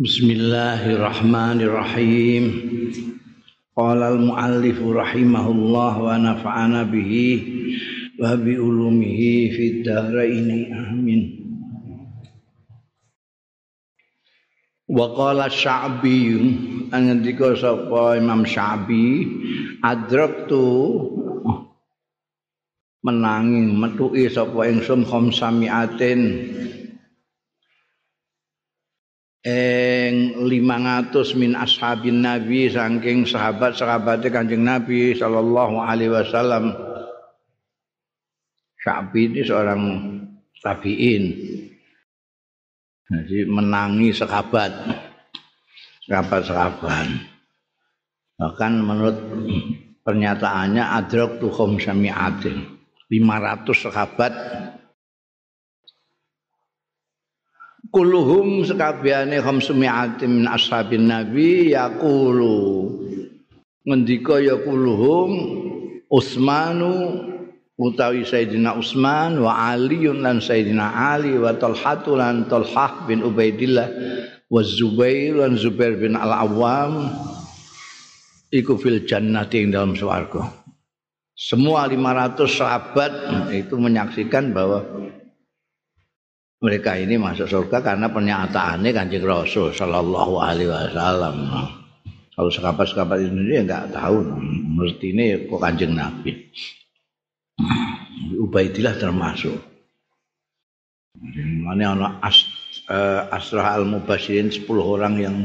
Bismillahirrahmanirrahim. Qala al-muallif rahimahullah wa nafa'ana bihi wa bi ulumihi fid dharain amin. Wa qala Sya'bi ngendika sapa Imam Sya'bi adraktu menangi metuki sapa ingsun khamsamiatin eng 500 min ashabin nabi saking sahabat-sahabate Kanjeng Nabi sallallahu alaihi wasallam. Syabi ini seorang tabiin. Jadi menangi sahabat. Sahabat-sahabat. Bahkan menurut pernyataannya adrak tu khamsamiatin 500 sahabat kulluhum sekabehane khamsumi'atin min ashabin nabi yaqulu. Ngendika ya kulluhum Utsmanu utawi Sayyidina Utsman wa Ali lan Sayyidina Ali wa Talhatu lan Talhah bin Ubaidillah wa Zubair lan Zubair bin Al-Awwam iku fil jannati ing dalam swarga. Semua 500 sahabat itu menyaksikan bahwa mereka ini masuk surga karena pernyataannya kanjeng Rasul Shallallahu Alaihi Wasallam. Kalau sekapat-sekapat ini ya nggak tahu, mengerti ini kok kanjeng Nabi. Ubaidillah termasuk. Mana anak as, uh, Asrah al Mubashirin 10 orang yang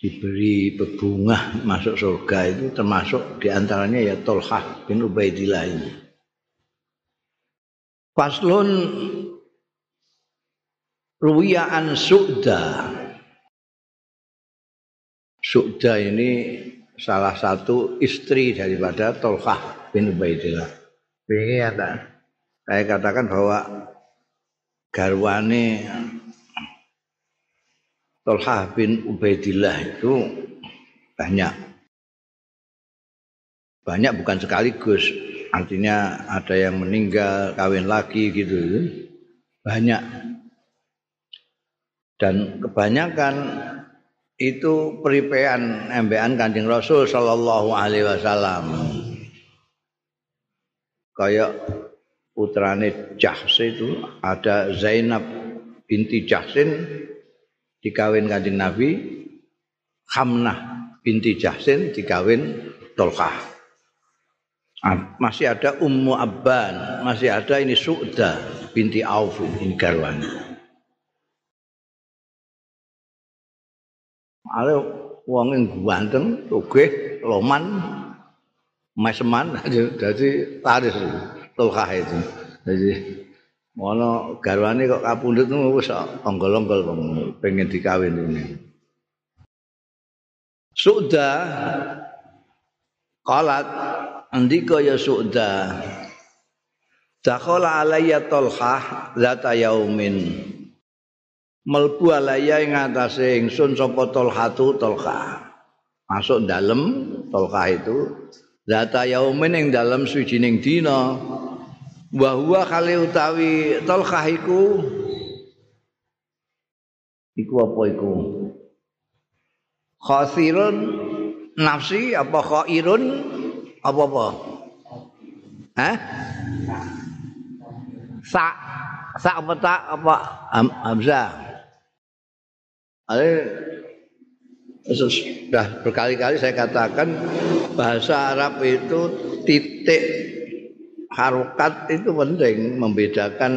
diberi berbunga masuk surga itu termasuk di antaranya ya Tolhah bin Ubaidillah ini. Faslun Ruwiya an Su'da. Su'da ini salah satu istri daripada Tolkah bin Ubaidillah. Ini ada. Saya katakan bahwa garwane Tolkah bin Ubaidillah itu banyak. Banyak bukan sekaligus. Artinya ada yang meninggal, kawin lagi gitu. Banyak dan kebanyakan itu peripean embean Kanjeng Rasul sallallahu alaihi wasallam. Kayak putrane Jahs itu ada Zainab binti Jahsin dikawin Kanjeng Nabi, Hamnah binti Jahsin dikawin Tolkah. Masih ada Ummu Abban, masih ada ini Su'da binti Auf ini garwane. Ale wong sing ganteng, sugih, loman, meseman dadi taris tulkah itu. Jadi ngono garwane kok kapundhut wis onggol-onggol pengen dikawin ini. Suda qalat andika ya Suda Dakhala alayya Talhah zata yaumin melbu alaya ing atase ingsun sapa tolhatu tolka masuk dalem tolka itu zata yaumin ing dalem sujining dina. Wa huwa kali utawi tolka iku iku apa iku? Khasirun nafsi apa khairun apa apa? Hah? Sa sa apa tak apa Hamzah sudah berkali-kali saya katakan bahasa Arab itu titik harokat itu penting membedakan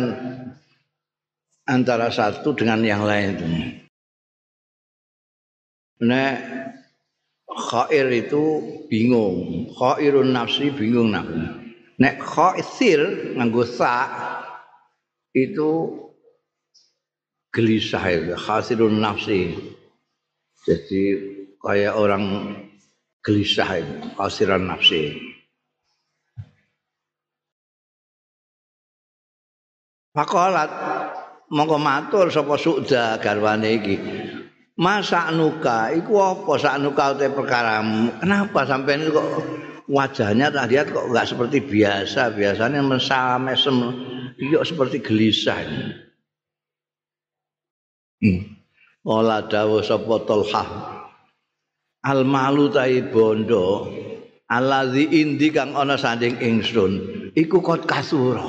antara satu dengan yang lain. Nek khair itu bingung, khairun nafsi bingung nafsi. Nek khaisir nganggo sa itu gelisah itu khasirun nafsi. Jadi kayak orang gelisah itu khasiran nafsi. Pakolat mongko matur sapa sukda garwane iki. Masa nuka iku apa sak nuka te perkara kenapa sampai kok wajahnya tadi kok enggak seperti biasa? Biasanya mesam mesem seperti gelisah ini. Hmm. Ola dawuh sapa Talha. Al malu tai bondo. Allazi indi kang ana sanding ingsun iku kot kasura.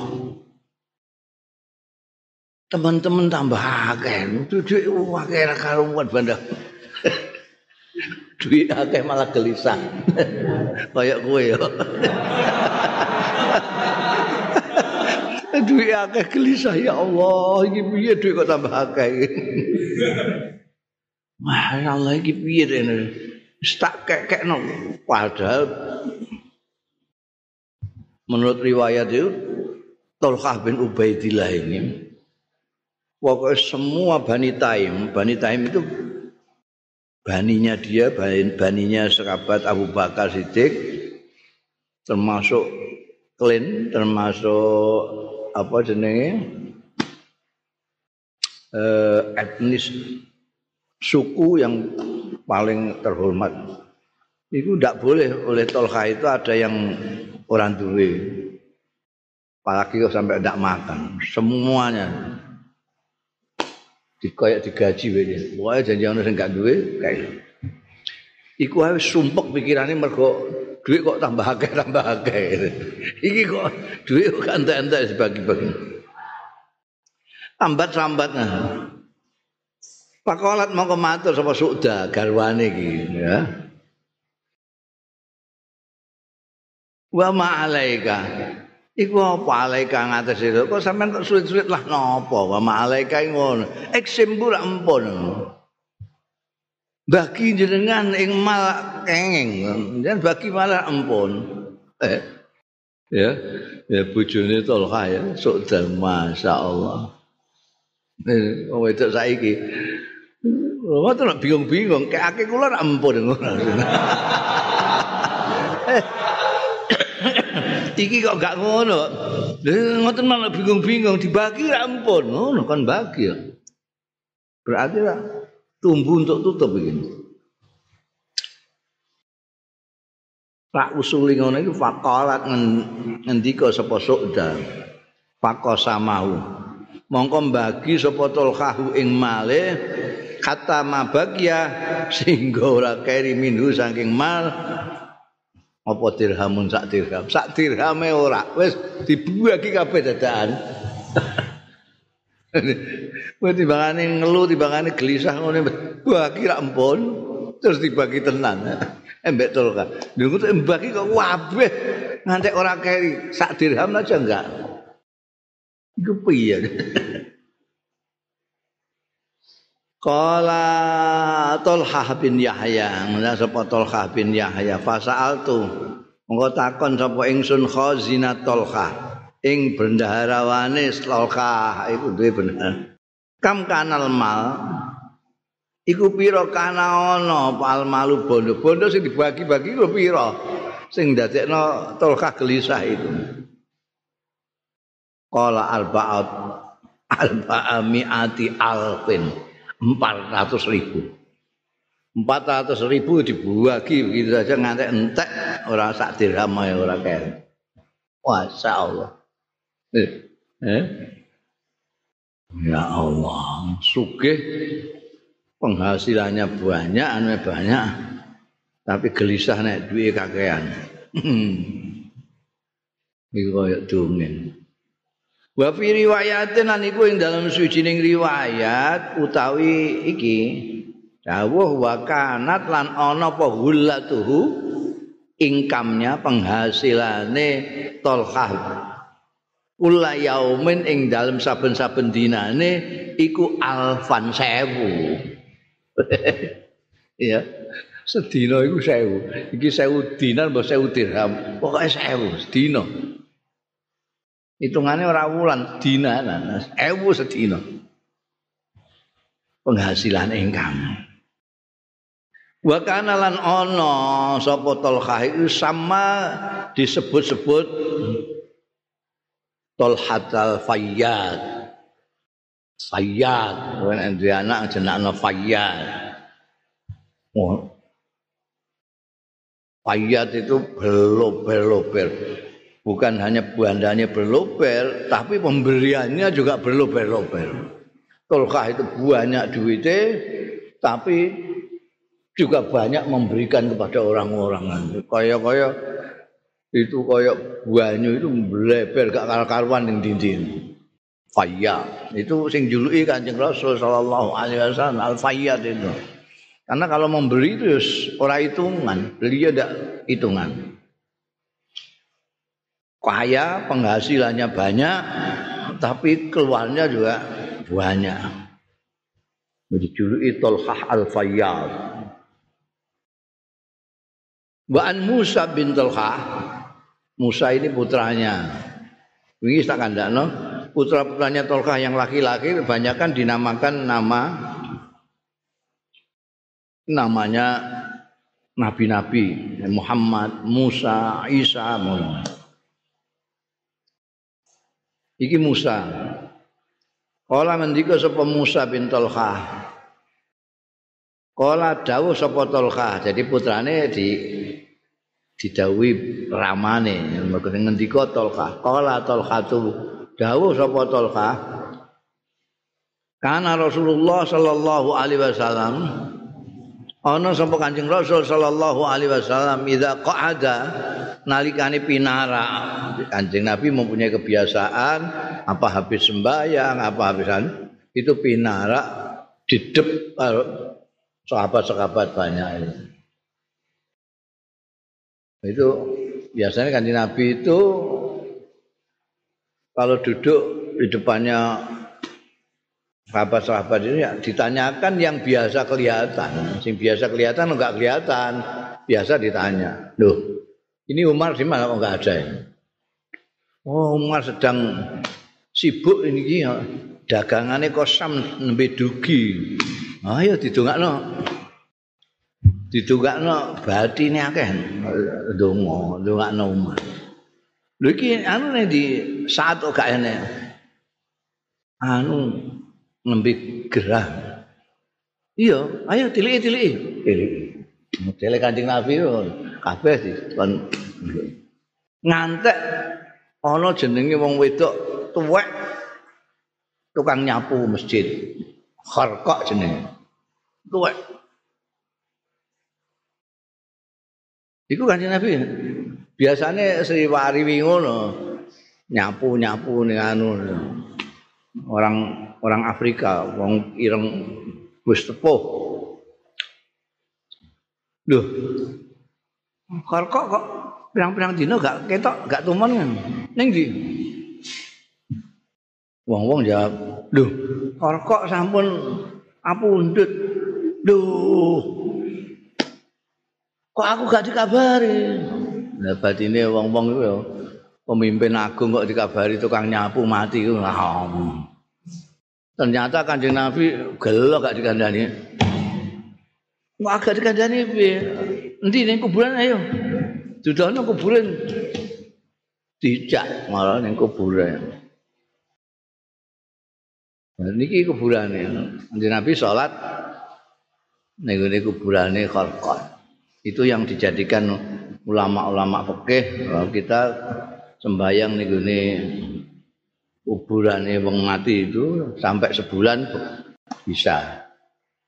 Teman-teman tambah akeh. Duit akeh ra karuan bandha. Duit akeh malah gelisah. Kayak kowe ya. duit akeh gelisah. Ya Allah iki piye duit kok tambah akeh? Wah, Allah iki piye rene? Tak kekekno padahal menurut riwayat itu Tolkah bin Ubaidillah ini pokoknya semua Bani Taim Bani Taim itu baninya dia baninya serabat Abu Bakar Siddiq termasuk Klin termasuk apa jenenge eh, etnis suku yang paling terhormat. Itu tidak boleh oleh Tolha itu ada yang orang duwe. Apalagi kalau sampai tidak makan. Semuanya dikoyak digaji wene. Pokoknya janji orang yang gak duwe gitu. Iku harus sumpek pikirannya mergo duit kok tambah akeh tambah akeh. Iki kok duit kok entek-entek dibagi-bagi. Ambat sambat nah. Pakolat mau kematur sama Sukda garwane iki ya. Wa ma'alaika. Iku apa alaika ngatas itu? Kok sampean kok sulit-sulit lah nopo? Wa ma'alaika ngono. Eksembur ampun. Bagi jenengan ing mal kenging. Dan bagi malah ampun. Eh. Ya. Ya bojone Tolha ya. Sukda Masya Allah. Eh, oh, itu saiki. Lha tuh bingung-bingung, akeh kula ra ampun ngono. Iki kok gak ngono. Lha ngoten malah bingung-bingung dibagi ra ampun. Ngono kan bagi ya. Berarti lah tumbuh untuk tutup begini. Pak usuli ngono iki faqalat ngendika sapa sukda. Faqasamahu. Mongko bagi sapa tulkahu ing malih kata mabagya sehingga ora keri minhu saking mal apa dirhamun sak dirham sak dirhame ora wis dibagi kabeh dadakan Kowe timbangane ngelu timbangane gelisah ngene. Bagi ra ampun terus dibagi tenan. Embek tolka lho kok mbagi kok kabeh? Ngantek ora keri. Sak dirham aja enggak. Iku piye? Kala Tolhah bin Yahya, ngene sapa Tolhah bin Yahya, fasal tu. Mengko takon sapa ingsun khazina Tolhah ing bendaharawane Tolhah iku duwe bener. Kam kanal mal iku pira kana ana pal malu bondo-bondo sing dibagi-bagi ku pira sing dadekno Tolhah gelisah itu. Kala arba'at arba'amiati alfin. 400 ribu 400 ribu dibagi begitu saja ngantek entek orang sak dirham orang kaya Masya Allah eh, eh? Ya Allah. Sugih. Penghasilannya banyak anu banyak. Tapi gelisah nek duit kakean. Ini kayak dongeng. Wa fi riwayatin lan iku ing dalam sucining riwayat utawi iki dawuh wa kanat lan ana apa hullatuhu ingkamnya penghasilane tolhah Ula yaumin ing dalam saben-saben dinane iku alfan sewu. ya, sedina iku sewu. Iki sewu dinar mbok sewu dirham. Pokoke sewu sedina. Hitungane ora wulan dinanan, ewu sedina. Penghasilan ingkang. Wa kana lan ana sapa Talhah iku sama disebut-sebut Talhatul Fayyad. Fayyad, wen dia anak jenakno Fayyad. Oh. Fayyad itu belober-lober. bukan hanya bandanya berlober, tapi pemberiannya juga berlober-lober. Tolkah itu banyak duitnya, tapi juga banyak memberikan kepada orang-orang. Kaya-kaya itu kaya banyu itu melebar gak karuan yang dinding. Faya itu sing juluki Kanjeng Rasul sallallahu alaihi wasallam al fayyad itu. Karena kalau memberi itu orang hitungan, beliau tidak hitungan. Kaya penghasilannya banyak, tapi keluarnya juga banyak. Dijuluki Tolhah Al-Fayyad. Ba'an Musa bin Tolhah. Musa ini putranya. Ini tak kandakno. Putra-putranya Tolhah yang laki-laki kebanyakan dinamakan nama namanya nabi-nabi Muhammad, Musa, Isa, Muhammad. Iki Musa. Kala mendika sapa Musa bin Talha. Kala dawuh sapa Talha, jadi putrane di didhawuhi ramane mergo ngendika Talha. Kala Talha tu dawuh sapa Talha. Karena Rasulullah sallallahu alaihi wasallam ana sapa Kanjeng Rasul sallallahu alaihi wasallam idza qa'ada nalikane pinara Kanjeng Nabi mempunyai kebiasaan apa habis sembahyang apa habisan itu pinara didep sahabat-sahabat banyak itu. Itu biasanya Kanjeng Nabi itu kalau duduk di depannya sahabat-sahabat ini ya, ditanyakan yang biasa kelihatan. Yang biasa kelihatan enggak kelihatan, biasa ditanya. Loh, ini Umar di mana enggak ada ya? Oh, Umar sedang sibuk ini ya. Dagangannya kosam nembe dugi. Ayo didongakno. Didongakno batine akeh. Donga, dongakno Umar. Lho iki anu nek di saat kok gak enek. Anu nembe gerah. Iya, ayo tiliki-tiliki. Tiliki. Modele Kanjeng Nabi kabeh sih kon ngantek ana jenenge wong wedok tuwek tukang nyapu masjid kharqa jenenge tuwek Iku kanjeng Nabi biasanya Sri Wariwi ngono nyapu-nyapu ning anu orang orang Afrika wong ireng wis tepuh Loh. Kok kok pirang-pirang dino gak ketok, gak tumen. Ning ndi? Wong-wong jawab, "Loh, kok sampun apundhut." Loh. Kok aku gak dikabari? Lah batine wong-wong iku ya pemimpin agung kok dikabari tukang nyapu mati ku. Ternyata Kanjeng Nabi gelo gak dikandani. Mau agak dikandani piye? Endi ning kuburan ayo. Dudono kuburan. Dijak malah ning kuburan. Nah, niki kuburane. Kanjeng Nabi salat ngene kuburane Khalqat. Itu yang dijadikan ulama-ulama fikih kita sembahyang ning ngene kuburane wong mati itu sampai sebulan bisa.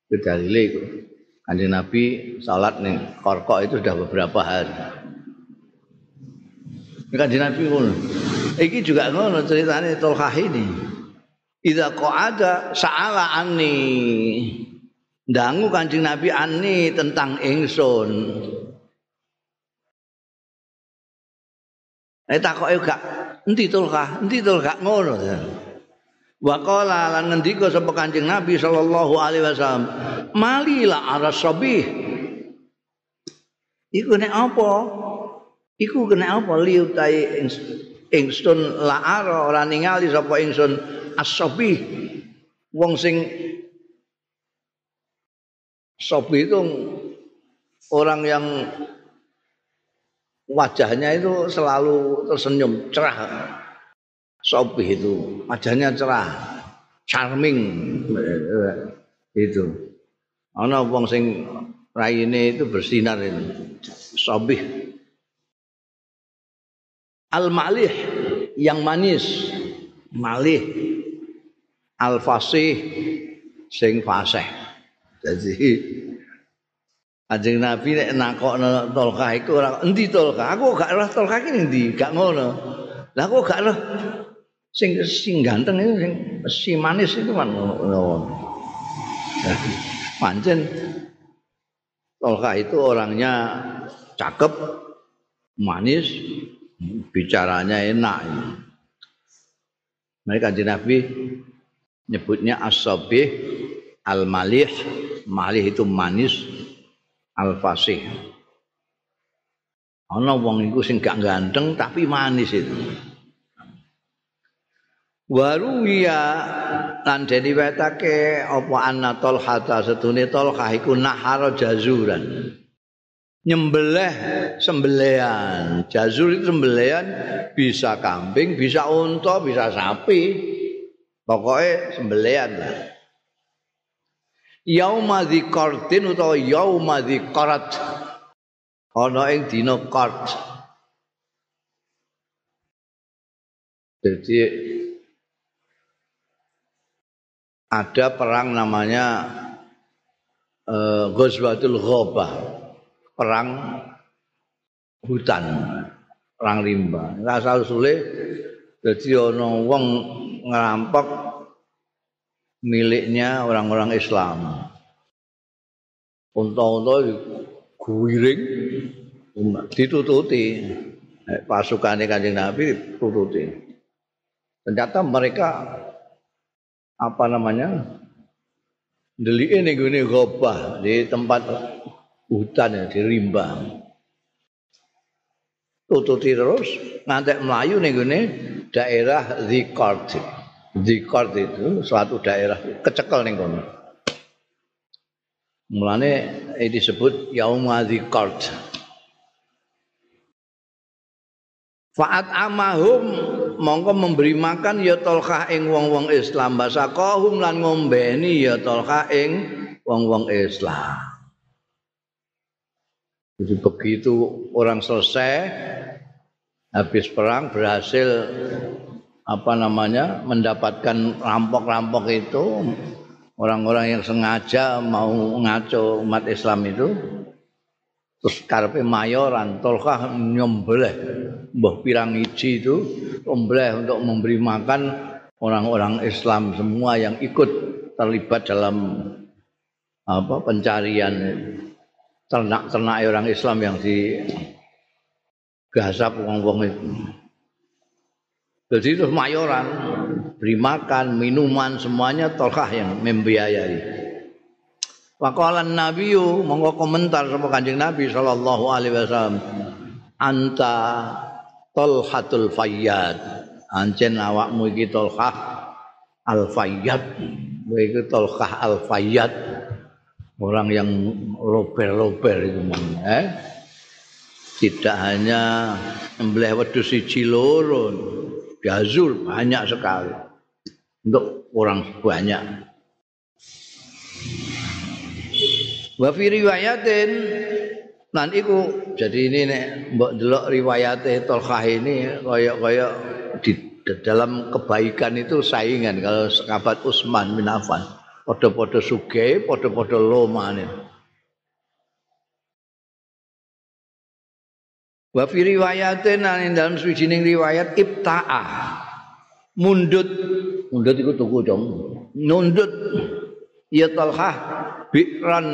Itu dalile itu. Kanjeng Nabi salat ning Korko itu sudah beberapa hari. Kanjeng Nabi ngono. Iki juga ngono ceritane Tolkah ini. Idza qa'ada sa'ala anni. Dangu Kanjeng Nabi anni tentang ingsun. Eh takoke gak endi Tolkah? Endi Tolkah ngono. Wa qala lan ngendika sapa Kanjeng Nabi sallallahu alaihi wasallam, "Malila arasabi." Iku nek apa? Iku kena apa liutai ingsun la'ara ora ningali sapa ingsun asabi. Wong sing sobi itu orang yang wajahnya itu selalu tersenyum cerah Sopi itu wajahnya cerah, charming itu. Ana wong sing raine itu bersinar itu. Sobih. Al malih yang manis, malih al fasih sing fasih jadi Kanjeng Nabi nek nakokno Tolkah iku ora endi Tolkah? Aku gak ora Tolkah iki endi? Gak ngono. Lah aku gak ora sing sing ganteng itu sing si manis itu kan ngono. Pancen Tolkah itu orangnya cakep, manis, bicaranya enak. Mereka kanjeng Nabi nyebutnya as-sabih al-malih, malih itu manis, al-fasih. Ana wong iku sing gak ganteng tapi manis itu. Waruwiya lan dene wetake apa anna Talha setune Talha iku nahara jazuran. Nyembelih sembelian. Jazur itu sembelian bisa kambing, bisa unta, bisa sapi. Pokoknya sembelian lah. Yauma dzikartin utawa yauma dzikarat ana ing dina qart jadi ada perang namanya uh, Ghazwatul Ghabah. Perang hutan perang rimba. Asal sulit jadi ana wong ngerampok miliknya orang-orang Islam. Unta-unta guwiring ditututi. Pasukan Kanjeng Nabi ditututi. Ternyata mereka apa namanya? Delike ning gone gobah di tempat hutan ya, di Rimbang. Tututi terus ngantek melayu ning gone daerah Zikart. Zikart itu suatu daerah kecekel ning kono. Mulane ini disebut Yaum Zikart. Fa'at amahum mongko memberi makan ya tolkah ing wong-wong Islam basa kohum lan ngombeni ya tolkah ing wong-wong Islam. Jadi begitu orang selesai habis perang berhasil apa namanya mendapatkan rampok-rampok itu orang-orang yang sengaja mau ngaco umat Islam itu terus karpe mayoran tolkah nyembelih mbah pirang iji itu nyembelih untuk memberi makan orang-orang Islam semua yang ikut terlibat dalam apa pencarian ternak-ternak orang Islam yang di gasap wong-wong itu Jadi itu mayoran, beri makan, minuman, semuanya tolkah yang membiayai. Wakalan Nabi yu, monggo komentar sama kanjeng Nabi Sallallahu Alaihi Wasallam. Anta tolhatul fayyad. Ancen awakmu iki tolkah al fayyad. Iki tolkah al fayyad. Orang yang lober-lober itu. Eh? Tidak hanya membelih wedus siji loro, Gazul banyak sekali untuk orang banyak. Wa fi riwayatin lan iku jadi ini nek mbok delok riwayate Tolkah ini kaya-kaya di dalam kebaikan itu saingan kalau sahabat Utsman bin Affan. Padha-padha sugih, padha-padha lomane. Wa fi riwayatin ing dalam suwijining riwayat ibta'a. Mundut, mundut iku tuku dong. Nundut ya Talhah bikran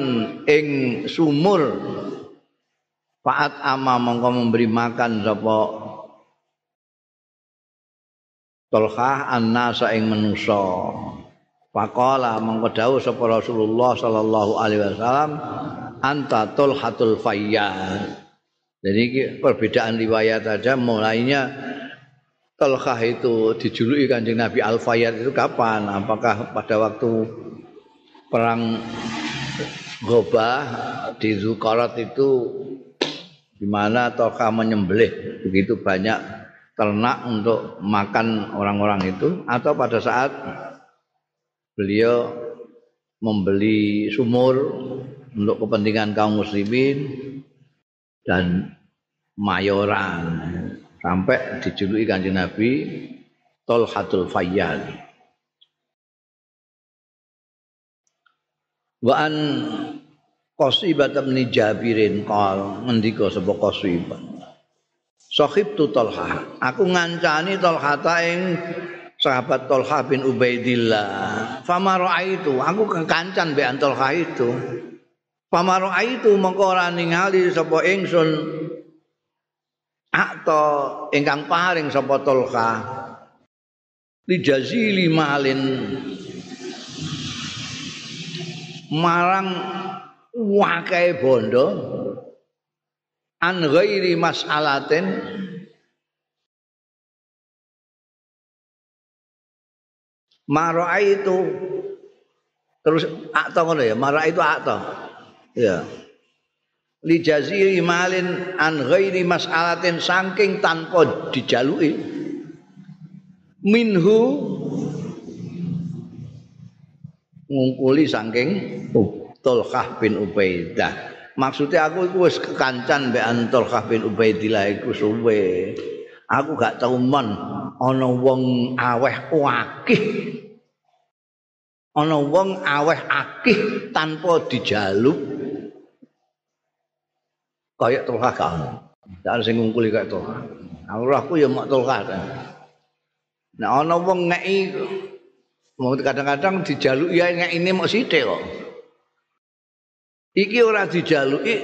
ing sumur. Faat ama mongko memberi makan sapa Talhah annasa ing manusa. Faqala mongko dawuh sapa Rasulullah sallallahu alaihi wasallam anta tulhatul fayyad Jadi perbedaan riwayat saja mulainya Talqah itu dijuluki Kanjeng Nabi Al-Fayyad itu kapan? Apakah pada waktu perang Gobah di Zukarat itu di mana Talqah menyembelih begitu banyak ternak untuk makan orang-orang itu atau pada saat beliau membeli sumur untuk kepentingan kaum muslimin dan mayoran sampai dijuluki kanjeng Nabi Tolhatul Fayyad. wa an qasibah bin jabirin qal ngendika sapa qasibah sahib tu talha aku ngancani talha ta ing sahabat Talha bin Ubaidillah. Fama itu aku kekancan be Talha itu fama itu mengko ora ningali sapa ingsun atau ingkang paring sapa Talha li jazili malin marang wakai bondo. An ghairi mas'alatin. Mara itu terus atau ngono ya, mara itu atau. Ya. Li jaziri malin an ghairi mas'alatin saking tanpa dijaluki. Minhu ngungkuli saking Tulkah bin Ubaidah. Maksudnya aku iku wis kekancan mbek Tulkah bin Ubaidillah iku suwe. Aku gak tau men ana wong aweh akeh. Ana wong aweh akeh tanpa dijaluk. Kayak Tulkah gak ono. Dan sing ngungkuli kayak Tulkah. Aku ya mak Tulkah. Nah ana wong ngeki kadang-kadang dijaluk ya ngek ini mau sithik kok. Iki ora dijaluki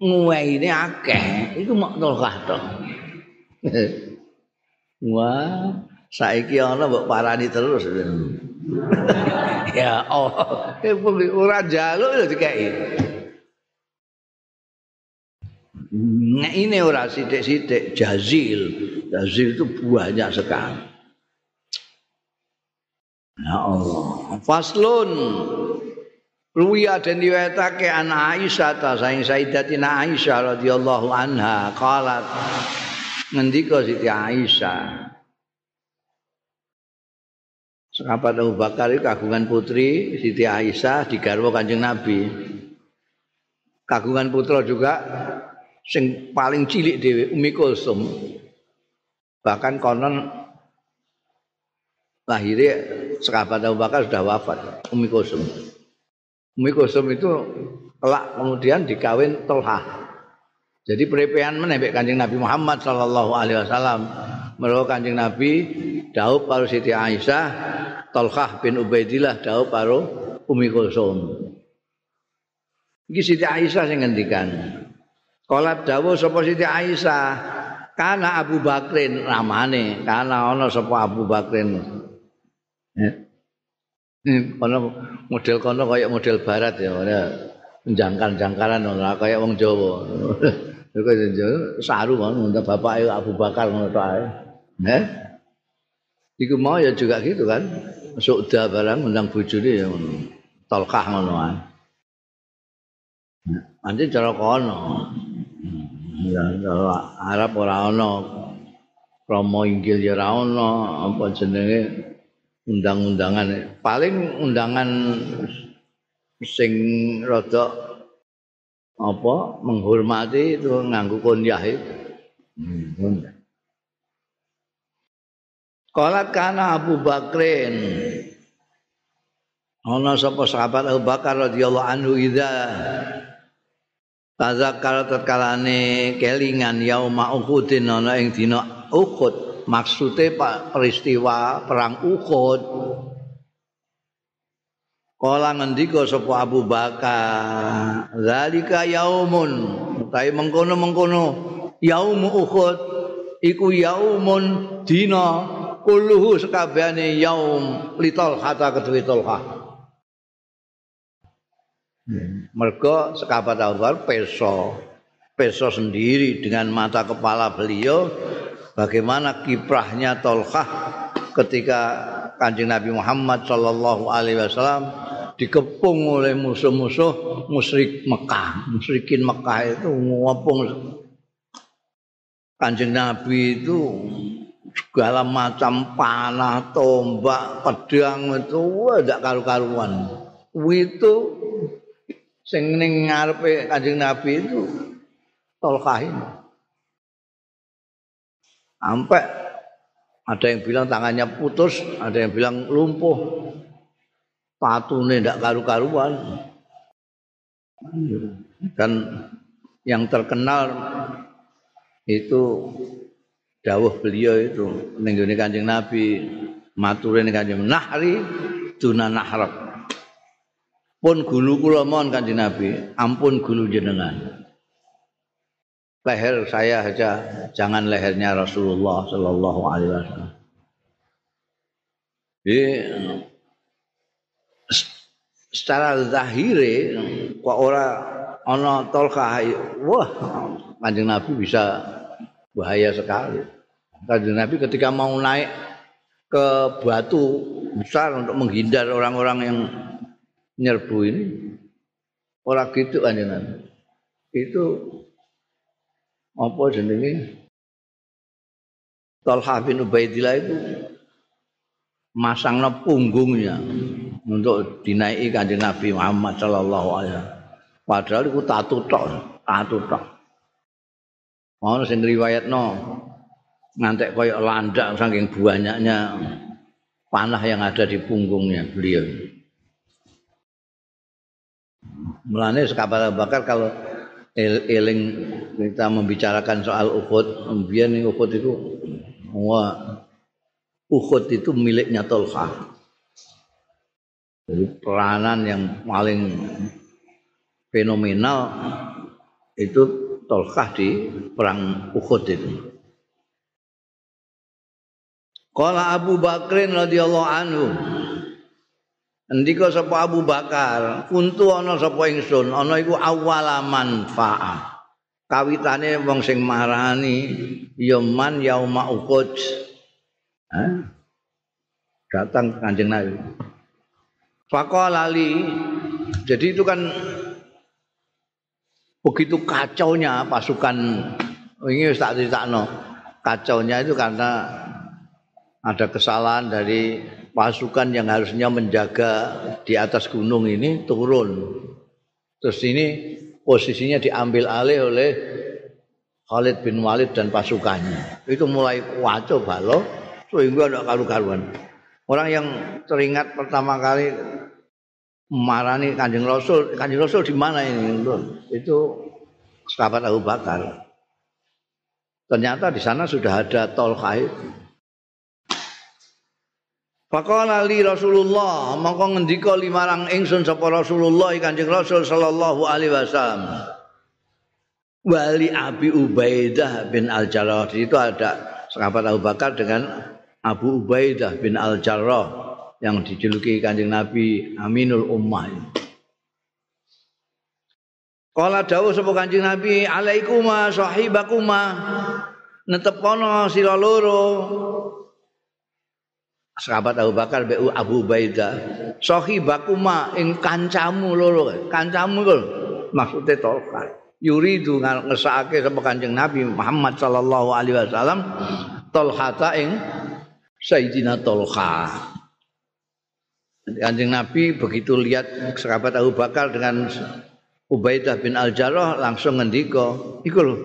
nguwaine akeh. Iku mak Tulkah to. Wah, saiki ana mbok parani terus. ya Allah, ora jaluk lho dikeki. Nek ini ora sithik-sithik jazil. Jazil itu banyak sekali. Ya Allah. Faslun. Ruwiya dan diwetake an Aisyah ta saing Sayyidatina Aisyah radhiyallahu anha qalat ngendika Siti Aisyah Sahabat Abu Bakar itu kagungan putri Siti Aisyah di garwa Kanjeng Nabi. Kagungan putra juga sing paling cilik dhewe Umi Kulsum. Bahkan konon lahirnya sahabat Abu Bakar sudah wafat Umi Kulsum. Umi Kulsum itu kelak kemudian dikawin Tolha. Jadi perepean menembek Kanjeng Nabi Muhammad sallallahu alaihi wasallam. Mergo Kanjeng Nabi dawuh karo Siti Aisyah, Talhah bin Ubaidillah dawuh karo Umi Kulsum. Iki Siti Aisyah sing ngendikan. Kala dawuh sapa Siti Aisyah, kana Abu Bakrin ramane, kana ana sapa Abu Bakrin. Kono model kono kaya model barat ya, jangkar-jangkaran ora kaya wong Jawa. Iku saru ngono bapak Abu Bakar ngono tok ae. Neh. Iku mau ya juga gitu kan. Sukda barang undang bojone ya ngono. Tolkah ngono ae. Anjir cara kono. Arab ora ana. Romo Inggil ya ora ana apa jenenge undang-undangan paling undangan sing rada apa menghormati itu nganggu kunyah itu. Hmm. Kala kana Abu Bakrin ana sapa sahabat Abu Bakar radhiyallahu anhu idza tazakkara tatkalane kelingan yauma Uhudin ana ing dina Uhud maksude peristiwa perang Uhud Kala ngendika sapa Abu Bakar, "Zalika yaumun." Utahe mengkono-mengkono yaum Uhud iku yaumun dina kulluhu sekabehane yaum litol hata kedue tolha. Mergo sekabat Bakar peso peso sendiri dengan mata kepala beliau bagaimana kiprahnya Tolhah ketika Kanjeng Nabi Muhammad sallallahu alaihi wasallam dikepung oleh musuh-musuh musyrik Mekah. Musyrikin Mekah itu ngopong Kanjeng Nabi itu segala macam panah, tombak, pedang itu tidak karu-karuan. Itu sing ning ngarepe Kanjeng Nabi itu tolkahin. Sampai ada yang bilang tangannya putus, ada yang bilang lumpuh. tatune ndak karu-karuan dan yang terkenal itu dawuh beliau itu ning Kanjeng Nabi mature ning Kanjeng Nahri duna nahrab pun gulu kula mohon Kanjeng Nabi ampun gulu jenengan. Leher saya saja jangan lehernya Rasulullah sallallahu alaihi wasallam. Jadi secara zahire kok ora ana tolkah wah Kanjeng Nabi bisa bahaya sekali. Kanjeng Nabi ketika mau naik ke batu besar untuk menghindar orang-orang yang nyerbu ini orang gitu kanjeng Nabi itu apa jenenge Talha bin Ubaidillah itu masangnya punggungnya untuk dinaiki kanjeng Nabi Muhammad Shallallahu Alaihi Wasallam. Padahal itu tatu tok, tatu tok. Mau sing riwayat no, ngantek koyok landak saking banyaknya panah yang ada di punggungnya beliau. Mulane sekabar bakar kalau eling kita membicarakan soal Uhud, biar nih Uhud itu wah Uhud itu miliknya Tolha. Jadi peranan yang paling fenomenal itu Tolkah di perang Uhud itu. Kala Abu Bakrin radhiyallahu anhu. Endika sapa Abu Bakar, kuntu ana sapa ingsun, ana iku awalaman fa'a. Kawitane wong sing marani ya man yauma. Hah? Datang Kanjeng Nabi. Faqala li jadi itu kan begitu kacaunya pasukan ini tak no kacaunya itu karena ada kesalahan dari pasukan yang harusnya menjaga di atas gunung ini turun. Terus ini posisinya diambil alih oleh Khalid bin Walid dan pasukannya. Itu mulai kacau balo sehingga ada karu-karuan. Orang yang teringat pertama kali marani Kanjeng Rasul, Kanjeng Rasul di mana ini? Itu sahabat Abu Bakar. Ternyata di sana sudah ada tol kait Faqala li Rasulullah, mongko ngendika limarang ingsun sapa Rasulullah Kanjeng Rasul sallallahu alaihi wasallam. Wali Abi Ubaidah bin Al-Jarrah itu ada sahabat Abu Bakar dengan Abu Ubaidah bin Al-Jarrah yang dijuluki Kanjeng Nabi Aminul Ummah. Kala dawuh sapa Kanjeng Nabi, "Alaikuma sahibakuma." Netepono sira loro sahabat Abu Bakar be Abu Ubaidah. Sahibakuma ing kancamu loro. Kancamu lho maksude Tolha yuridu ngesake sapa Kanjeng Nabi Muhammad sallallahu alaihi wasallam Tolhata ing Sayyidina Tolha. Kanjeng Nabi begitu lihat sahabat Abu Bakar dengan Ubaidah bin Al-Jarrah langsung ngendika iku lho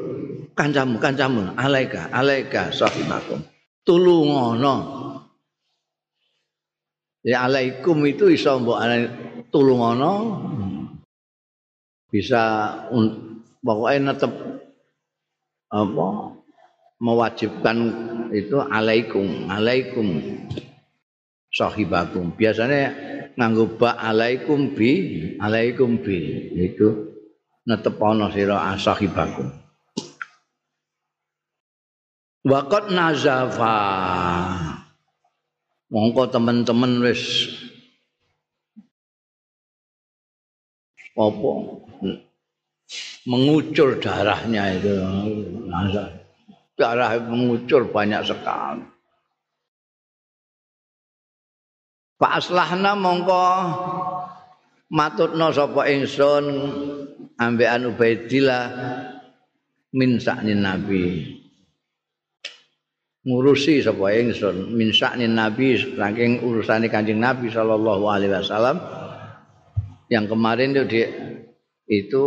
kancamu kancamu alaika alaika sahibakum tulungono Ya alaikum itu iso mbok tulungono bisa un, pokoknya netep apa mewajibkan itu alaikum alaikum sahibakum. Biasanya nganggo ba alaikum bi alaikum bi itu netep ana sira sahibakum. Waqat nazafa mongko teman-teman wis. Apa? Mengucur darahnya itu. Darah mengucur banyak sekali. Pak Aslahna mongko matutno sapa ingsun ambekan Ubaidillah min saknin Nabi ngurusi sapa ingsun min sa'nin nabi saking urusane Kanjeng Nabi sallallahu alaihi wasallam. Yang kemarin itu di, itu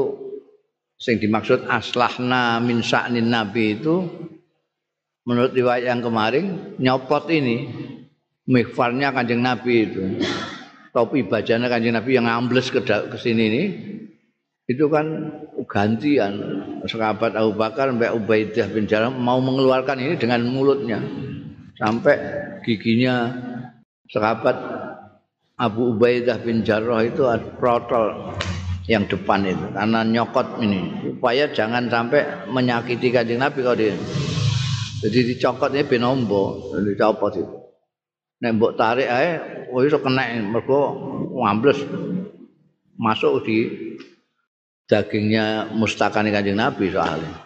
sing dimaksud aslahna min sa'nin nabi itu menurut riwayat yang kemarin nyopot ini mikfarnya Kanjeng Nabi itu. Topi bajana kanjeng Nabi yang ambles ke, ke sini ini itu kan gantian. Sahabat Abu Bakar sampai Ubaidah bin Jarrah mau mengeluarkan ini dengan mulutnya. Sampai giginya. Sahabat Abu Ubaidah bin Jarrah itu protol yang depan itu karena nyokot ini. Supaya jangan sampai menyakiti kanjeng Nabi kalau dia. Jadi dicokotnya benombo dicopot itu. Nek mbok tarik ae oh iso kena mergo ngambles masuk di dagingnya mustakane Kanjeng Nabi soalnya.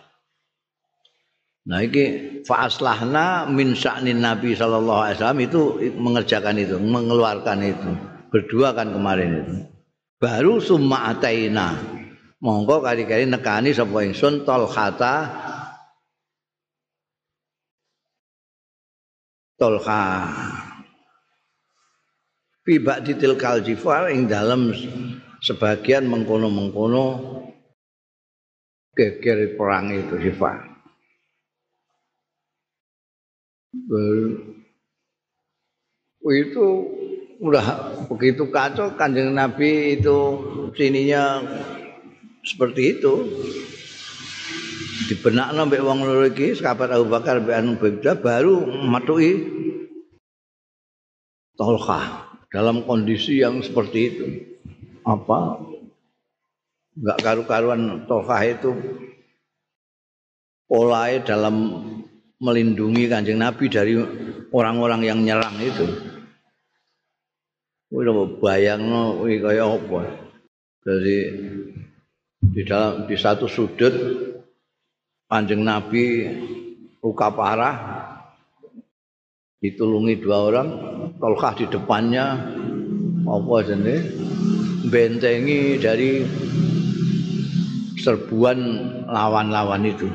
Nah iki fa aslahna min sya'nin Nabi sallallahu alaihi wasallam itu mengerjakan itu, mengeluarkan itu. Berdua kan kemarin itu. Baru summa ataina. Monggo kali-kali nekani sapa ingsun Tolhata Tolha. Fi ba'di tilkal jifar ing dalam sebagian mengkono-mengkono geger perang itu sifat. Itu udah begitu kacau kanjeng Nabi itu sininya seperti itu di benak nambah uang loro iki sahabat Abu Bakar mbek Anu baru matui Tolkah dalam kondisi yang seperti itu apa enggak karu-karuan Tolkah itu polai dalam melindungi kanjeng Nabi dari orang-orang yang nyerang itu. Wih, bayang no, wih kaya apa? Jadi di dalam di satu sudut kanjeng Nabi luka parah ditulungi dua orang, Tolkah di depannya apa jenis bentengi dari serbuan lawan-lawan itu.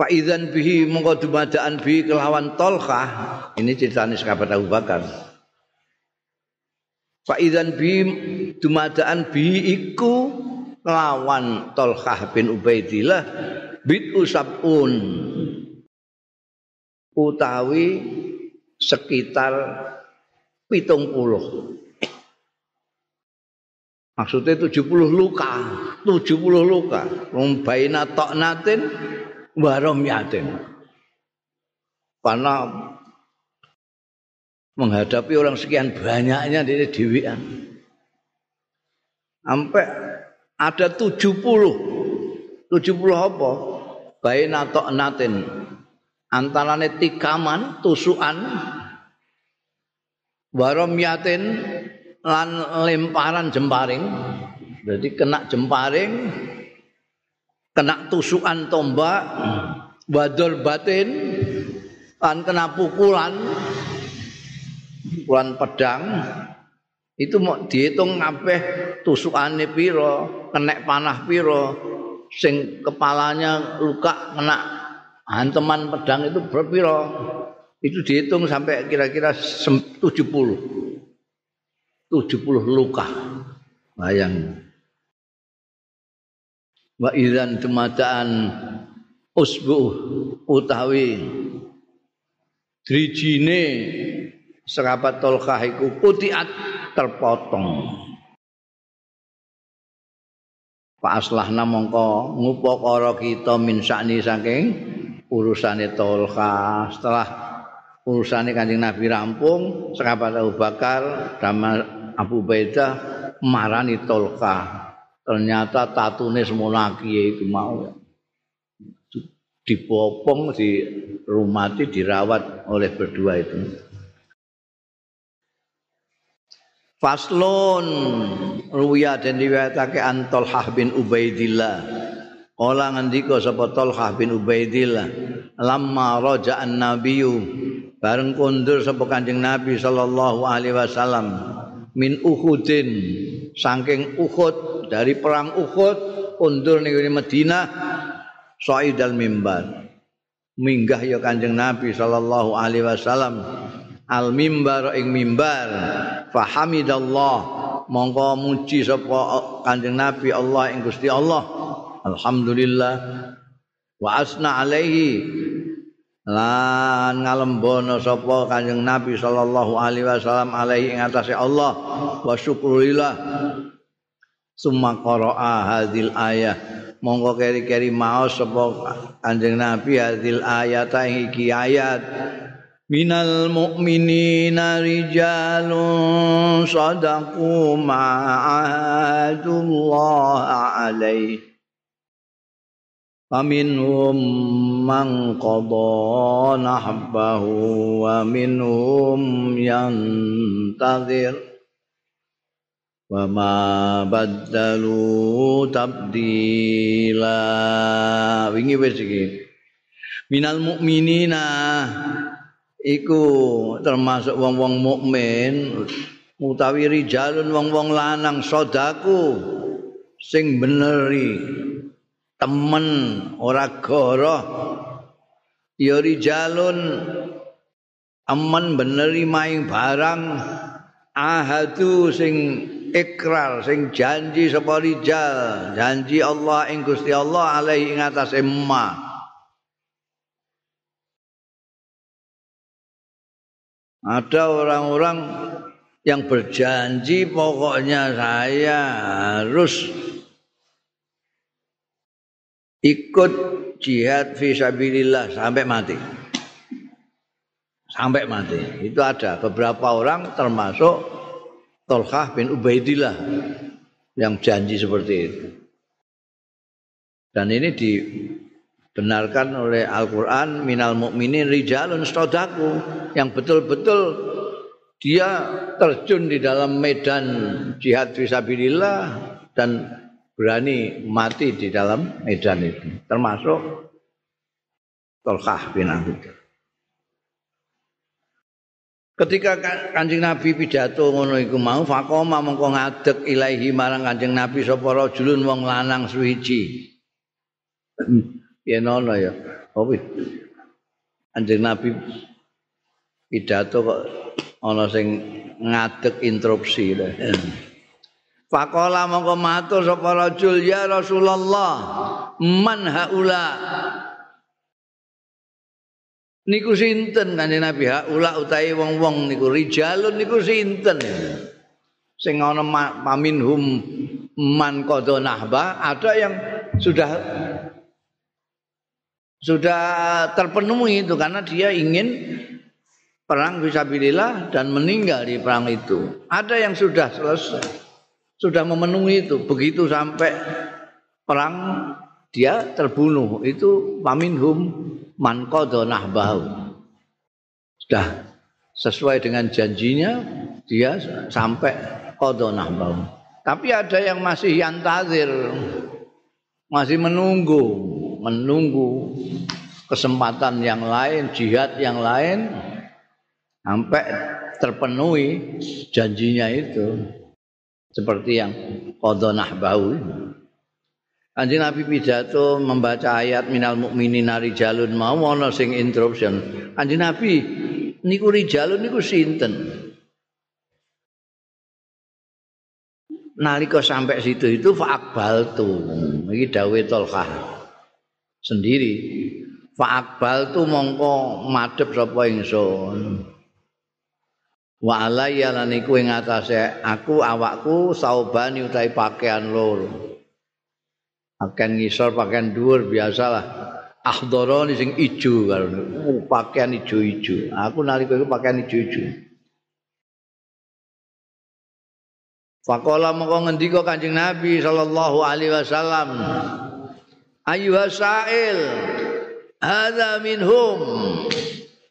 Pak Idzan bihi mongko dumadaan bihi kelawan Tolkah. Ini ceritanya sahabat Abu Bakar. Pak Idzan bihi dumadaan bihi iku kelawan Tolkah bin Ubaidillah bid usabun utawi sekitar pitung puluh. Maksudnya tujuh puluh luka, tujuh puluh luka. Membaina tok natin, warom yatin. Karena menghadapi orang sekian banyaknya di dewian. Sampai ada tujuh puluh. Tujuh puluh apa? Baina tok natin. Antarane tikaman, tusukan, yatin lan lemparan jemparing. Jadi kena jemparing kena tusukan tombak wadol batin lan kena pukulan pukulan pedang. Itu mau dihitung ngapeh tusukane piro kena panah piro sing kepalanya luka kena hanteman pedang itu berpiro itu dihitung sampai kira-kira 70 70 luka. Bayang. Wa idzan tumataan usbu utawi drijine serapat tolkah iku putiat terpotong. Pak aslahna mongko ngupakara kita min sakni saking urusane tolkah. Setelah urusane Kanjeng Nabi rampung, sahabat Abu Bakar dan Abu Baidah marani Tolka. Ternyata tatune semono kiye iku mau dipopong di rumah dirawat oleh berdua itu. Faslun ruya dan riwayatake Antol bin Ubaidillah. Kala ngendika sapa Talhah bin Ubaidillah, lamma raja'an nabiyyu bareng kondur sapa Kanjeng Nabi sallallahu alaihi wasallam min Uhudin. Saking Uhud dari perang Uhud kondur ning Madinah Sa'idal mimbar. Minggah ya Kanjeng Nabi sallallahu alaihi wasallam al mimbar ing mimbar fahamidallah mongko muji sapa Kanjeng Nabi Allah ing Gusti Allah. Alhamdulillah. Wa asna alaihi lan ngalembono sapa Kanjeng Nabi sallallahu alaihi wasallam alaihi ing atase Allah wa syukurillah. Summa qara'a hadil ayah. Monggo keri-keri maos sapa Kanjeng Nabi hadil ayat iki ayat. Minal mu'minina rijalun sadaqu ma'ahadullah alaihi فمنهم من قضى نحبه ومنهم ينتظر وما بدلوا تبديلا wingi wis iki minal mukminina iku termasuk wong-wong mukmin utawi rijalun wong-wong lanang sodaku sing beneri temen ora goroh. Ya rijalun aman beneri maing barang. Ahadu sing ikrar sing janji sapa rijal. Janji Allah ing Gusti Allah alaihi ing atase ma ada orang-orang yang berjanji pokoknya saya harus ikut jihad fi sabilillah sampai mati. Sampai mati. Itu ada beberapa orang termasuk Tolkah bin Ubaidillah yang janji seperti itu. Dan ini dibenarkan oleh Al-Qur'an minal mukminin rijalun stodaku yang betul-betul dia terjun di dalam medan jihad fisabilillah dan berani mati di dalam medan itu termasuk Tolkah bin Abi Ketika Kanjeng Nabi pidato ngono iku mau faqoma mengko ngadeg ilahi marang Kanjeng Nabi sapa rajulun wong lanang suwiji. Ya nono ya. Oh, Kanjeng Nabi pidato kok ana sing ngadeg interupsi. Faqala mongko matur sapa rajul ya Rasulullah man haula Niku sinten kanjeng Nabi haula utahe wong-wong niku rijalun niku sinten sing ana paminhum man qadha nahba ada yang sudah sudah terpenuhi itu karena dia ingin perang fisabilillah dan meninggal di perang itu. Ada yang sudah selesai. Sudah memenuhi itu. Begitu sampai perang dia terbunuh. Itu paminhum man qadha nahbahu. Sudah sesuai dengan janjinya dia sampai qadha nahbahu. Tapi ada yang masih yantazir masih menunggu menunggu kesempatan yang lain jihad yang lain sampai terpenuhi janjinya itu seperti yang qadha bau. Kanjeng Nabi pidato membaca ayat minal mukminin rijalun mau ana sing interruption. Kanjeng Nabi niku rijalun niku sinten? Nalika sampai situ itu fa'akbal. Iki dawuh Tolkah sendiri. Fa'akbal mongko madhep sapa ingsun. Wa alayya lan iku ing atase aku awakku saubani utahe pakaian loro. Pakaian ngisor pakaian dhuwur biasalah. Akhdharani sing ijo karo uh, pakaian ijo-ijo. Aku nalika iku pakaian ijo-ijo. Fakola mongko ngendika Kanjeng Nabi sallallahu alaihi wasallam Ayuha sa'il hadza minhum.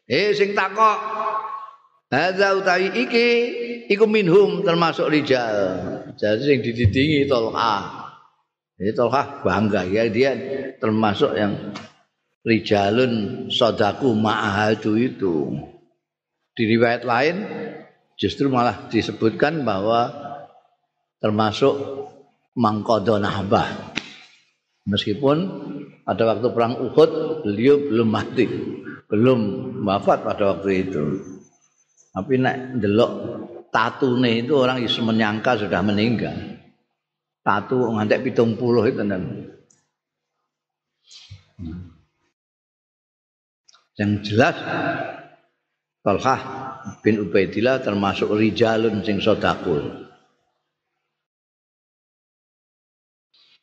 Eh sing takok Hadza utawi iki iku minhum termasuk rijal. Jadi sing dididingi Tolha. Jadi Tolha bangga ya dia termasuk yang rijalun sodaku ma'ahadu itu. Di riwayat lain justru malah disebutkan bahwa termasuk mangkodo nahbah. Meskipun pada waktu perang Uhud beliau belum mati, belum wafat pada waktu itu. Tapi nek ndelok tatune itu orang iso menyangka sudah meninggal. Tatu ngantek pitung puluh itu dan yang jelas Talhah bin Ubaidillah termasuk rijalun sing sodakul.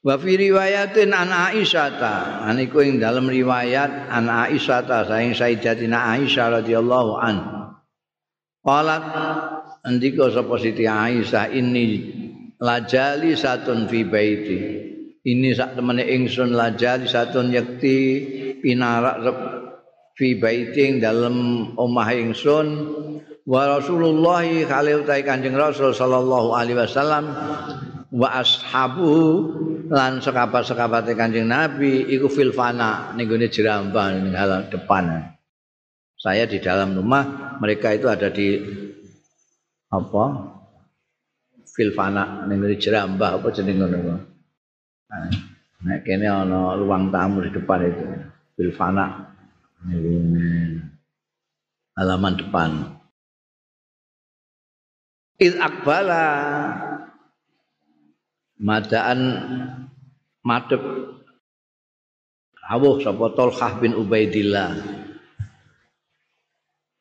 Wa fi riwayatin an Aisyah ta, aniku ing dalam riwayat an Aisyah ta saing Sayyidatina Aisyah radhiyallahu an. Qalat andika sapa Siti Aisyah ini lajali satun fi baiti. Ini sak temene ingsun lajali satun yakti pinarak fi baiting dalam omah ingsun wa Rasulullah khalil utai Kanjeng Rasul sallallahu alaihi wasallam wa ashabu lan sekabat-sekabate Kanjeng Nabi iku fil fana ning gone jerambah depan. Saya di dalam rumah, mereka itu ada di apa? Filfana ning jerambah apa jeneng ngono. Nah, nek kene ana ruang tamu di depan itu. Filfana halaman depan. Iz akbala madaan madep awuh sapa Tolhah bin Ubaidillah.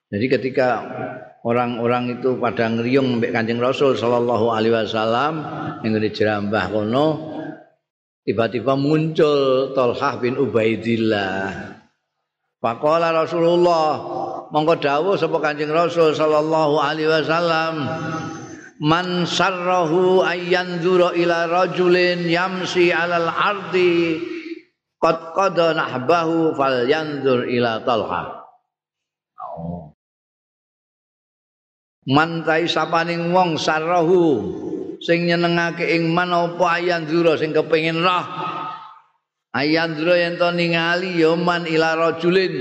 Jadi ketika orang-orang itu pada ngeriung mbek Kanjeng Rasul sallallahu alaihi wasallam ning jerambah kono tiba-tiba muncul Tolhah bin Ubaidillah. Faqala Rasulullah mongko dawuh sapa Kanjeng Rasul sallallahu alaihi wasallam man sarrahu ayyanzura ila rajulin yamsi alal ardi qad qada nahbahu falyanzur ila talha man tai sapaning wong sarrahu sing nyenengake ing man apa ayyanzura sing kepengin roh. Ayandro yen to ningali ya man ila rajulin.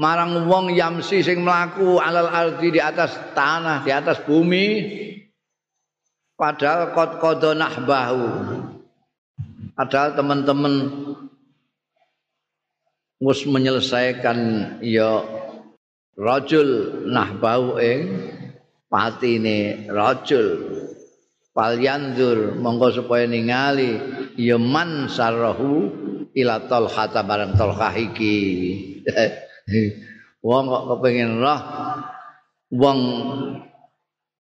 Marang wong yamsi sing mlaku alal ardi di atas tanah di atas bumi. Padahal qad qada nahbahu. Padahal teman-teman wis menyelesaikan ya rajul nahbahu ing patine rajul Falyandur monggo supaya ningali ya man sarrahu ila talhata barang talhah iki. Wong kok kepengin roh wong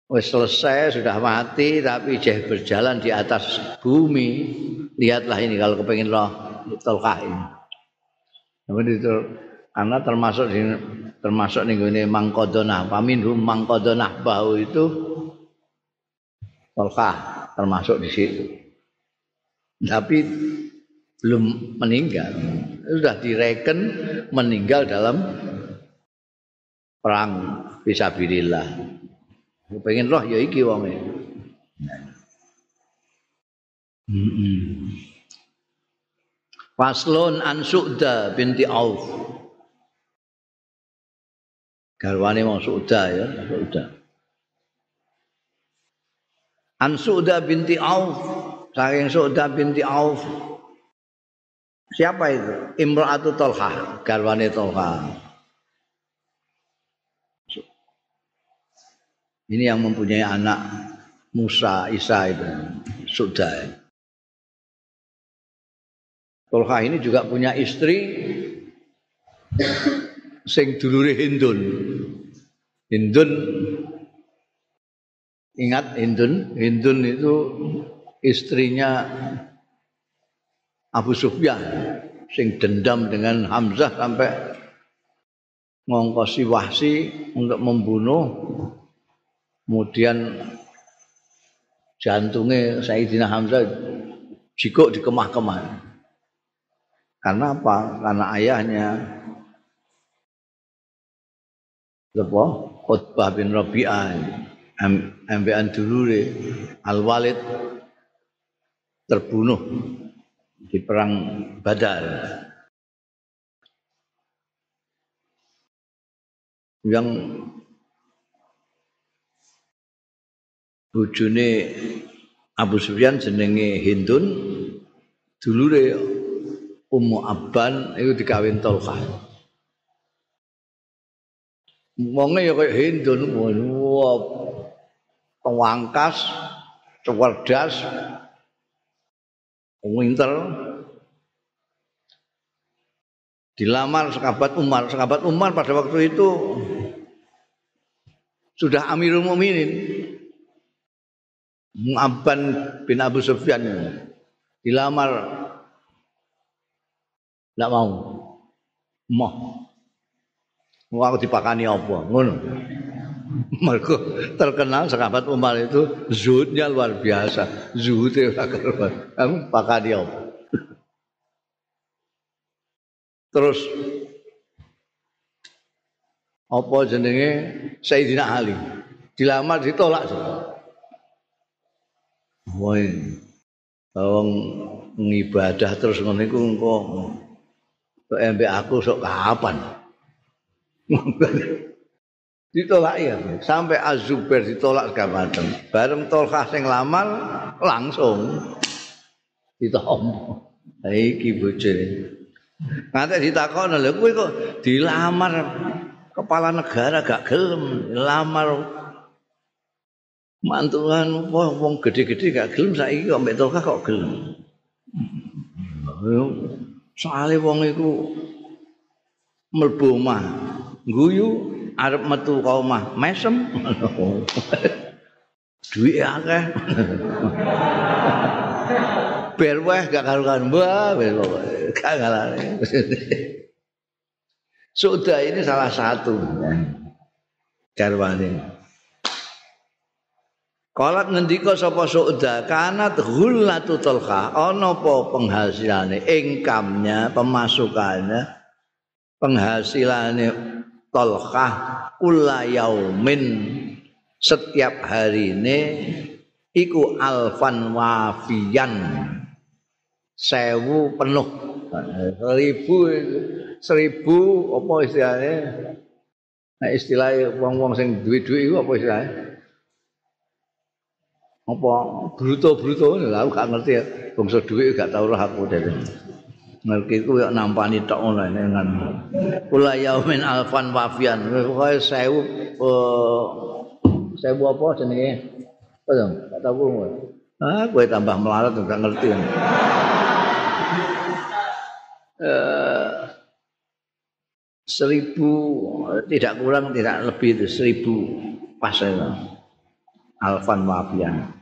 wis selesai sudah mati tapi jeh berjalan di atas bumi. Lihatlah ini kalau kepengin roh talhah ini karena termasuk di, termasuk nih ini mangkodonah paminhum mangkodonah bau itu talhah termasuk di situ. Tapi belum meninggal. Sudah direken meninggal dalam perang fisabilillah. Pengen roh ya iki wong an Su'da binti Auf. Garwane mau Su'da ya, Su'da. An Su'da binti Auf, saking Su'da binti Auf Siapa itu? Imra'atu Tolha, garwane Tolha. Ini yang mempunyai anak Musa, Isa itu. Sudah. Tolha ini juga punya istri sing dulure Hindun. Hindun ingat Hindun, Hindun itu istrinya Abu Sufyan sing dendam dengan Hamzah sampai ngongkosi Wahsi untuk membunuh. Kemudian jantungnya Sayyidina Hamzah jikuk di kemah-kemah. Karena apa? karena ayahnya? Khutbah bin Rabi'ah ambean dulure Al-Walid terbunuh di perang Badar. Yang bojone Abu Sufyan jenenge Hindun dulure Ummu Abban itu dikawin Tolkah. Wonge ya kayak Hindun, wah pengangkas, cerdas, winter dilamar sahabat Umar. Sahabat Umar pada waktu itu sudah Amirul Mukminin. Mu'abban bin Abu Sufyan dilamar tidak mau mau mau dipakani apa? Ngono. Mereka terkenal sahabat Umar itu zuhudnya luar biasa. Zuhudnya kamu pakani apa? Terus apa jenenge? Sayyidina Ali. Dilamar ditolak Woi, wong ngibadah terus ngono iku engko. Kok aku sok kapan? ditolak ya sampai Azubair ditolak segala macam. Bareng Tolkah sing lamar langsung ditompo. Iki bojone. Nanti ditakon lho kowe kok dilamar kepala negara gak gelem lamar mantuan wong wong gede-gede gak gelem saiki kok mbek Tolkah kok gelem. Soale wong iku mlebu omah guyu arep metu ka omah mesem. Duit akeh. ber weh gak karuan mbah gak ngalane Sudah ini salah satu garwane. Kalau ngendika sapa Suda kanat hullatu tulka ana apa penghasilane income-nya pemasukannya penghasilannya tolkah kula yaumin. Setiap hari ini iku alfan wafian sewu penuh. Seribu seribu apa istilahnya? Nah istilah wong wong sing duit duit itu apa istilahnya? Apa bruto bruto lah gak ngerti ya. Bangsa duit gak tau lah aku dari ngerti itu ya nampani tok ngono dengan kula yaumin alfan wafian sewu uh, sewu apa jenenge? Apa dong gak tau ah gue tambah melarat gak ngerti Eh, seribu tidak kurang tidak lebih itu seribu pasal alfan wafian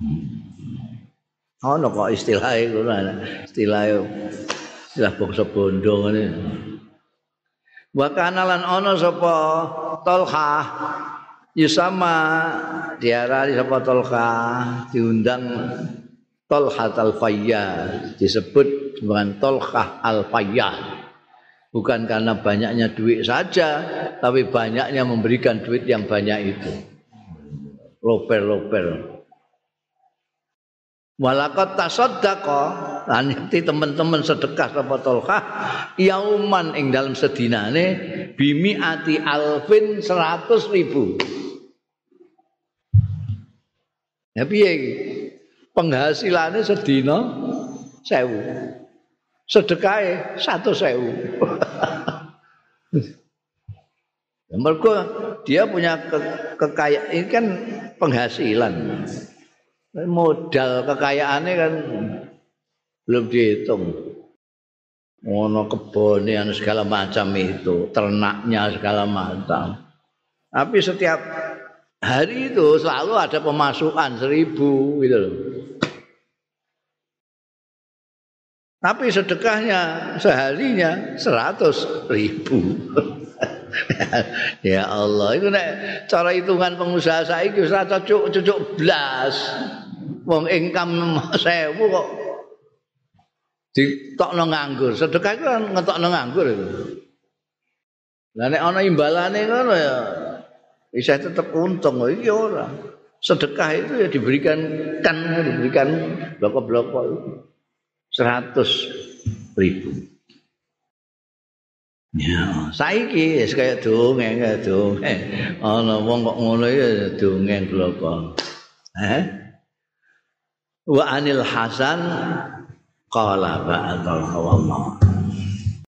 oh no kok istilah itu istilah istilah bangsa bondo ini Wakana lan ono sapa Tolha Yusama diarani sapa Tolha diundang Tolhat al-Fayyah disebut dengan Tolhah al-Fayyah bukan karena banyaknya duit saja tapi banyaknya memberikan duit yang banyak itu. Loper-loper Walakot tasaddaqa lan nanti teman-teman sedekah sapa Tolhah? Yauman ing dalam sedinane bimi ati alfin seratus ribu. Ya penghasilannya sedina sewu. Sedekahnya satu sewu. Mereka dia punya ke kekayaan ini kan penghasilan modal kekayaannya kan belum dihitung ngono kebonian segala macam itu ternaknya segala macam tapi setiap hari itu selalu ada pemasukan seribu gitu loh Tapi sedekahnya seharinya seratus ribu. ya Allah, itu nek cara hitungan pengusaha saya itu seratus cuk cuk belas. Wong income sewu kok ditokno nganggur. Sedekah kan ngetokno nganggur itu. Lah nek ana imbalane ngono ya bisa tetap untung iki ora. Sedekah itu ya diberikan kan diberikan blok-blok itu. seratus ribu. Ya, saiki wis kaya dongeng kaya dongeng. Ana wong kok ngono ya dongeng gloko. Eh? Wa anil Hasan qala ba'dal qawama.